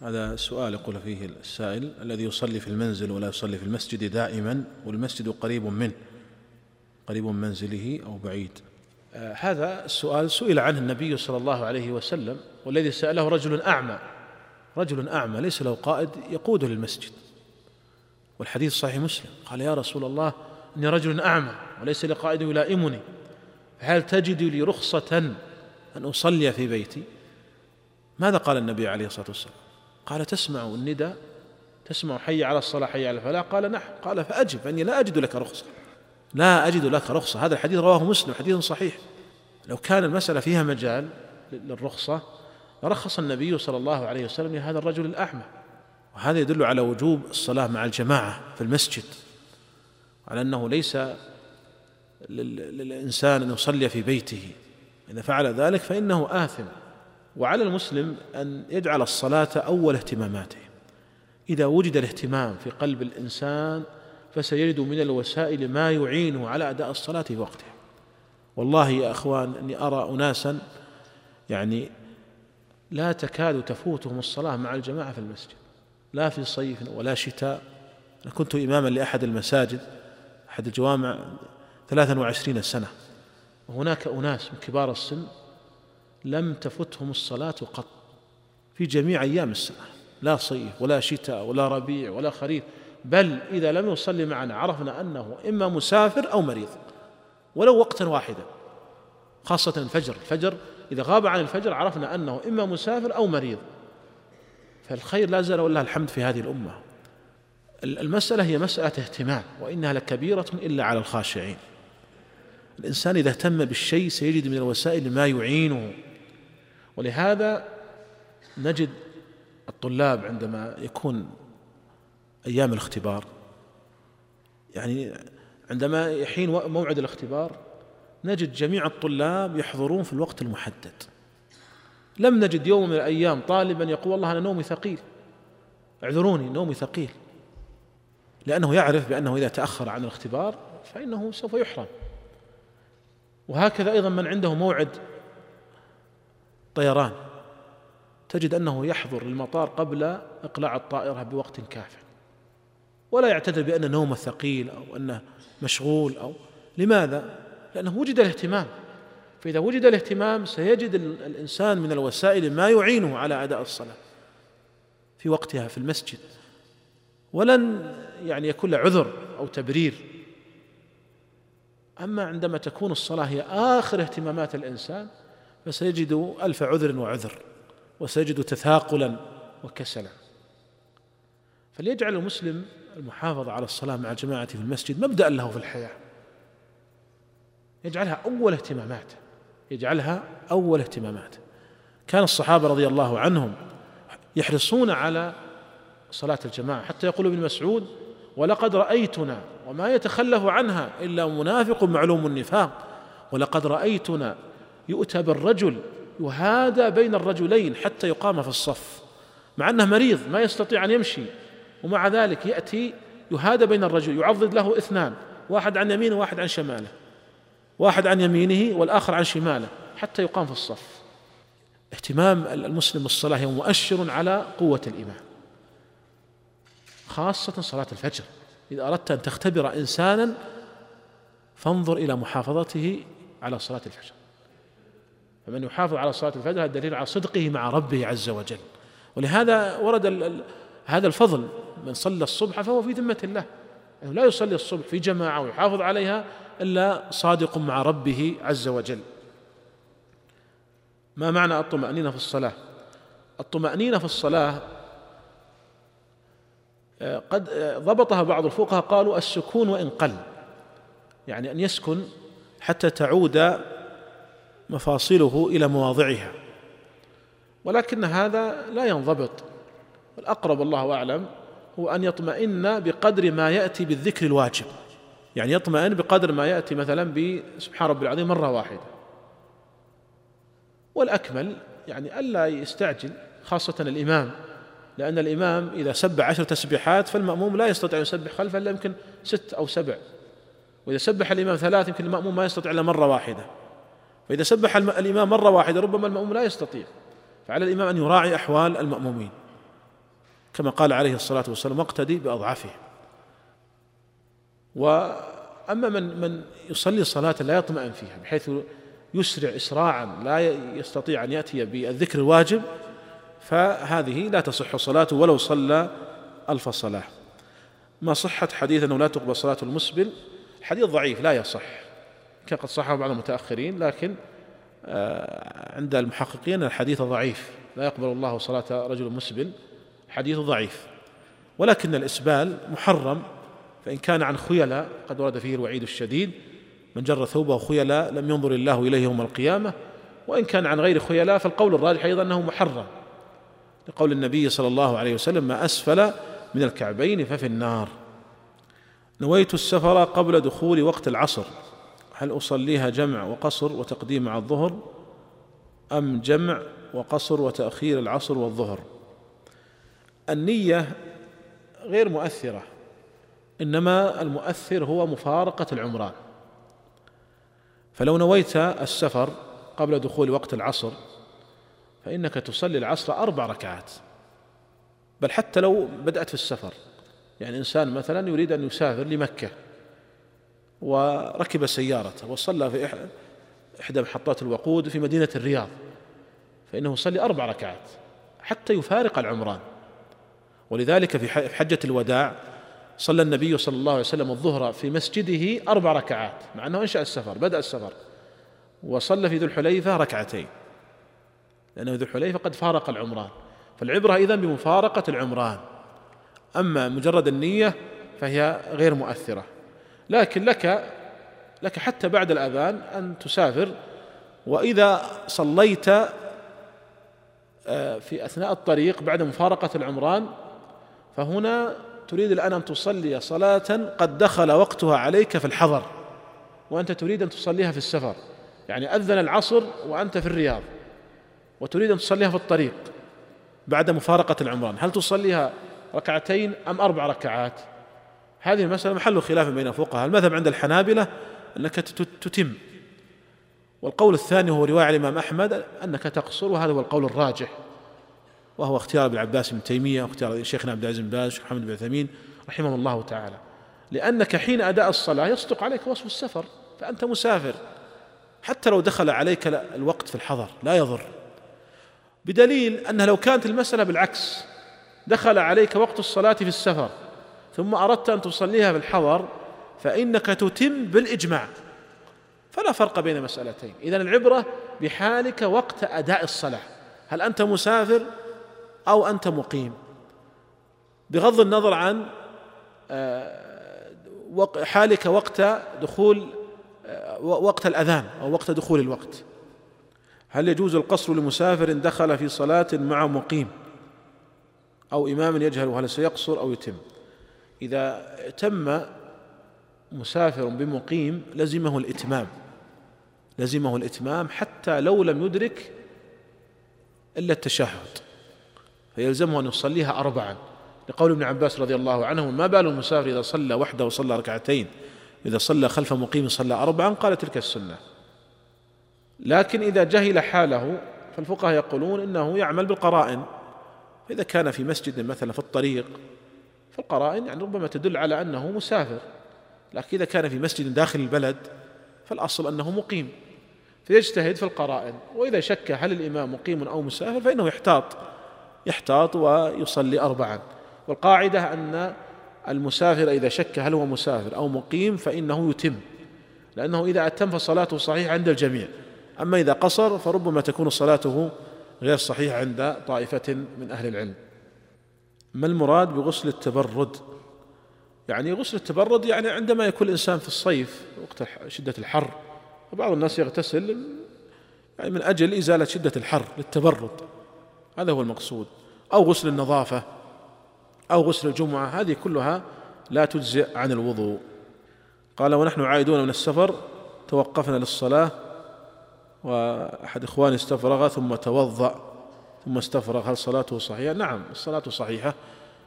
هذا سؤال يقول فيه السائل الذي يصلي في المنزل ولا يصلي في المسجد دائما والمسجد قريب منه قريب من منزله أو بعيد. آه هذا السؤال سئل عنه النبي صلى الله عليه وسلم والذي سأله رجل أعمى رجل أعمى ليس له قائد يقوده للمسجد. والحديث صحيح مسلم قال يا رسول الله إني رجل أعمى وليس لي قائد يلائمني هل تجد لي رخصة أن أصلي في بيتي؟ ماذا قال النبي عليه الصلاة والسلام؟ قال تسمع النداء تسمع حي على الصلاة حي على الفلاح. قال نعم. قال فأجب فإني لا أجد لك رخصة. لا أجد لك رخصة. هذا الحديث رواه مسلم حديث صحيح. لو كان المسألة فيها مجال للرخصة رخص النبي صلى الله عليه وسلم لهذا الرجل الأعمى. وهذا يدل على وجوب الصلاة مع الجماعة في المسجد على أنه ليس للإنسان أن يصلي في بيته. إذا فعل ذلك فإنه آثم. وعلى المسلم أن يجعل الصلاة أول اهتماماته. إذا وجد الاهتمام في قلب الإنسان فسيجد من الوسائل ما يعينه على أداء الصلاة في وقتها والله يا أخوان أني أرى اناسا يعني لا تكاد تفوتهم الصلاة مع الجماعة في المسجد. لا في صيف ولا شتاء. أنا كنت إماما لأحد المساجد أحد الجوامع ثلاثا وعشرين سنة. وهناك أناس من كبار السن لم تفتهم الصلاة قط. في جميع أيام السنة لا صيف ولا شتاء ولا ربيع ولا خريف. بل إذا لم يصلي معنا عرفنا أنه إما مسافر أو مريض. ولو وقتا واحدا. خاصة الفجر. الفجر إذا غاب عن الفجر عرفنا أنه إما مسافر أو مريض. فالخير لا زال ولله الحمد في هذه الأمة. المسألة هي مسألة اهتمام وإنها لكبيرة إلا على الخاشعين. الإنسان إذا اهتم بالشيء سيجد من الوسائل ما يعينه. ولهذا نجد الطلاب عندما يكون أيام الاختبار يعني عندما يحين موعد الاختبار نجد جميع الطلاب يحضرون في الوقت المحدد. لم نجد يوم من الأيام طالبا يقول والله أنا نومي ثقيل. اعذروني نومي ثقيل. لأنه يعرف بأنه إذا تأخر عن الاختبار فإنه سوف يحرم. وهكذا أيضا من عنده موعد طيران. تجد أنه يحضر المطار قبل إقلاع الطائرة بوقت كاف. ولا يعتذر بأن نومه ثقيل أو انه مشغول أو لماذا؟ لأنه وجد الاهتمام. فإذا وجد الاهتمام سيجد الإنسان من الوسائل ما يعينه على أداء الصلاة في وقتها في المسجد. ولن يعني يكون له عذر أو تبرير. أما عندما تكون الصلاة هي آخر اهتمامات الإنسان فسيجد ألف عذر وعذر وسيجد تثاقلا وكسلا. فليجعل المسلم المحافظة على الصلاة مع الجماعة في المسجد مبدأ له في الحياة. يجعلها أول اهتماماته. يجعلها أول اهتماماته. كان الصحابة رضي الله عنهم يحرصون على صلاة الجماعة حتى يقول ابن مسعود ولقد رأيتنا وما يتخلف عنها إلا منافق معلوم النفاق ولقد رأيتنا يؤتى بالرجل يهادى بين الرجلين حتى يقام في الصف. مع أنه مريض ما يستطيع أن يمشي. ومع ذلك يأتي يهادى بين الرجل يعضد له اثنان واحد عن يمينه وواحد عن شماله. واحد عن يمينه والآخر عن شماله حتى يقام في الصف. اهتمام المسلم بالصلاة هو مؤشر على قوة الإيمان. خاصة صلاة الفجر. إذا أردت أن تختبر إنسانا فانظر إلى محافظته على صلاة الفجر. فمن يحافظ على صلاة الفجر هذا دليل على صدقه مع ربه عز وجل. ولهذا ورد هذا الفضل من صلى الصبح فهو في ذمة الله. يعني لا يصلي الصبح في جماعة ويحافظ عليها إلا صادق مع ربه عز وجل. ما معنى الطمأنينة في الصلاة؟ الطمأنينة في الصلاة آه، قد آه، ضبطها بعض الفقهاء قالوا السكون وإن قل. يعني أن يسكن حتى تعود مفاصله إلى مواضعها. ولكن هذا لا ينضبط. الأقرب الله أعلم هو أن يطمئن بقدر ما يأتي بالذكر الواجب. يعني يطمئن بقدر ما يأتي مثلا بسبحان ربي العظيم مرة واحدة. والأكمل يعني ألا يستعجل خاصة الإمام. لأن الإمام إذا سبح عشر تسبيحات فالمأموم لا يستطيع أن يسبح خلفه إلا يمكن ست أو سبع. وإذا سبح الإمام ثلاث يمكن المأموم ما يستطيع إلا مرة واحدة. فإذا سبح الإمام مرة واحدة ربما المأموم لا يستطيع. فعلى الإمام أن يراعي أحوال المأمومين. كما قال عليه الصلاة والسلام واقتدي بأضعفهم وأما من من يصلي صلاة لا يطمئن فيها بحيث يسرع إسراعا لا يستطيع أن يأتي بالذكر الواجب فهذه لا تصح صلاته ولو صلى ألف صلاة. ما صحة حديث أنه لا تقبل صلاة المسبل؟ حديث ضعيف لا يصح. قد صحه بعض المتأخرين لكن آه، عند المحققين الحديث ضعيف لا يقبل الله صلاة رجل مسبل حديث ضعيف. ولكن الإسبال محرم فإن كان عن خيلاء قد ورد فيه الوعيد الشديد من جر ثوبه خيلاء لم ينظر الله إليه يوم القيامة وإن كان عن غير خيلاء فالقول الراجح أيضا أنه محرم. لقول النبي صلى الله عليه وسلم ما أسفل من الكعبين ففي النار. نويت السفر قبل دخول وقت العصر. هل أصليها جمع وقصر وتقديم مع الظهر أم جمع وقصر وتأخير العصر والظهر؟ النية غير مؤثرة إنما المؤثر هو مفارقة العمران. فلو نويت السفر قبل دخول وقت العصر فإنك تصلي العصر أربع ركعات. بل حتى لو بدأت في السفر يعني إنسان مثلا يريد أن يسافر لمكة وركب سيارته وصلى في إحدى محطات الوقود في مدينة الرياض فإنه يصلي أربع ركعات حتى يفارق العمران. ولذلك في حجة الوداع صلى النبي صلى الله عليه وسلم الظهر في مسجده أربع ركعات مع أنه أنشأ السفر بدأ السفر وصلى في ذو الحليفة ركعتين لأنه ذو الحليفة قد فارق العمران. فالعبرة إذن بمفارقة العمران. أما مجرد النية فهي غير مؤثرة. لكن لك لك حتى بعد الأذان أن تسافر. وإذا صليت آه، في أثناء الطريق بعد مفارقة العمران فهنا تريد الآن أن تصلي صلاة قد دخل وقتها عليك في الحضر وأنت تريد أن تصليها في السفر. يعني أذن العصر وأنت في الرياض وتريد أن تصليها في الطريق بعد مفارقة العمران. هل تصليها ركعتين أم أربع ركعات؟ هذه المسألة محل خلاف بين الفقهاء. المذهب عند الحنابلة أنك تتم. والقول الثاني هو رواية الإمام أحمد أنك تقصر وهذا هو القول الراجح. وهو اختيار ابن عباس بن تيمية واختيار شيخنا عبد العزيز بن باز شيخ محمد بن عثيمين رحمه الله تعالى. لأنك حين أداء الصلاة يصدق عليك وصف السفر فأنت مسافر. حتى لو دخل عليك الوقت في الحضر لا يضر. بدليل أنها لو كانت المسألة بالعكس دخل عليك وقت الصلاة في السفر ثم أردت أن تصليها في الحضر فإنك تتم بالإجماع. فلا فرق بين مسألتين. إذا العبرة بحالك وقت أداء الصلاة. هل أنت مسافر أو أنت مقيم؟ بغض النظر عن آه، حالك وقت دخول آه، وقت الأذان أو وقت دخول الوقت. هل يجوز القصر لمسافر دخل في صلاة مع مقيم؟ أو إمام يجهل هل سيقصر أو يتم؟ إذا تم مسافر بمقيم لزمه الإتمام لزمه الإتمام حتى لو لم يدرك إلا التشهد. فيلزمه أن يصليها أربعا. لقول ابن عباس رضي الله عنه ما بال المسافر إذا صلى وحده وصلى ركعتين إذا صلى خلف مقيم صلى أربعا قال تلك السنة. لكن إذا جهل حاله فالفقهاء يقولون إنه يعمل بالقرائن. فإذا كان في مسجد مثلا في الطريق فالقرائن يعني ربما تدل على أنه مسافر لكن إذا كان في مسجد داخل البلد فالأصل أنه مقيم فيجتهد في القرائن وإذا شك هل الإمام مقيم أو مسافر فإنه يحتاط يحتاط ويصلي أربعا. والقاعدة أن المسافر إذا شك هل هو مسافر أو مقيم فإنه يتم لأنه إذا أتم فصلاته صحيحة عند الجميع. أما إذا قصر فربما تكون صلاته غير صحيحة عند طائفة من أهل العلم. ما المراد بغسل التبرد؟ يعني غسل التبرد يعني عندما يكون الإنسان في الصيف وقت شدة الحر وبعض الناس يغتسل يعني من أجل إزالة شدة الحر للتبرد. هذا هو المقصود. أو غسل النظافة أو غسل الجمعة هذه كلها لا تجزئ عن الوضوء. قال ونحن عائدون من السفر توقفنا للصلاة وأحد إخواني استفرغ ثم توضأ. ثم استفرغ هل صلاته صحيحة؟ نعم الصلاة صحيحة.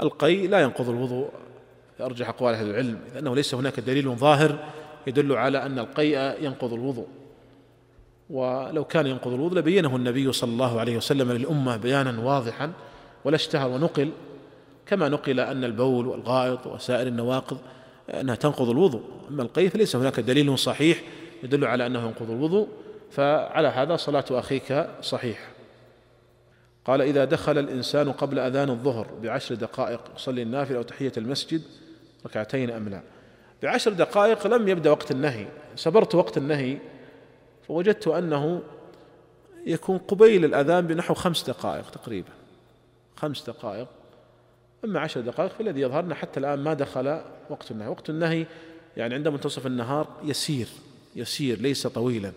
القي لا ينقض الوضوء أرجح أقوال أهل العلم لأنه ليس هناك دليل ظاهر يدل على أن القيء ينقض الوضوء. ولو كان ينقض الوضوء لبينه النبي صلى الله عليه وسلم للأمة بيانا واضحا ولا اشتهر ونقل كما نقل أن البول والغائط وسائر النواقض أنها تنقض الوضوء. أما القيء فليس هناك دليل صحيح يدل على أنه ينقض الوضوء فعلى هذا صلاة أخيك صحيحة قال إذا دخل الإنسان قبل أذان الظهر بعشر دقائق يصلي النافلة أو تحية المسجد ركعتين أم لا. بعشر دقائق لم يبدأ وقت النهي. سبرت وقت النهي فوجدت أنه يكون قبيل الأذان بنحو خمس دقائق تقريبا. خمس دقائق. أما عشر دقائق فالذي يظهرنا حتى الآن ما دخل وقت النهي. وقت النهي يعني عند منتصف النهار يسير يسير ليس طويلا.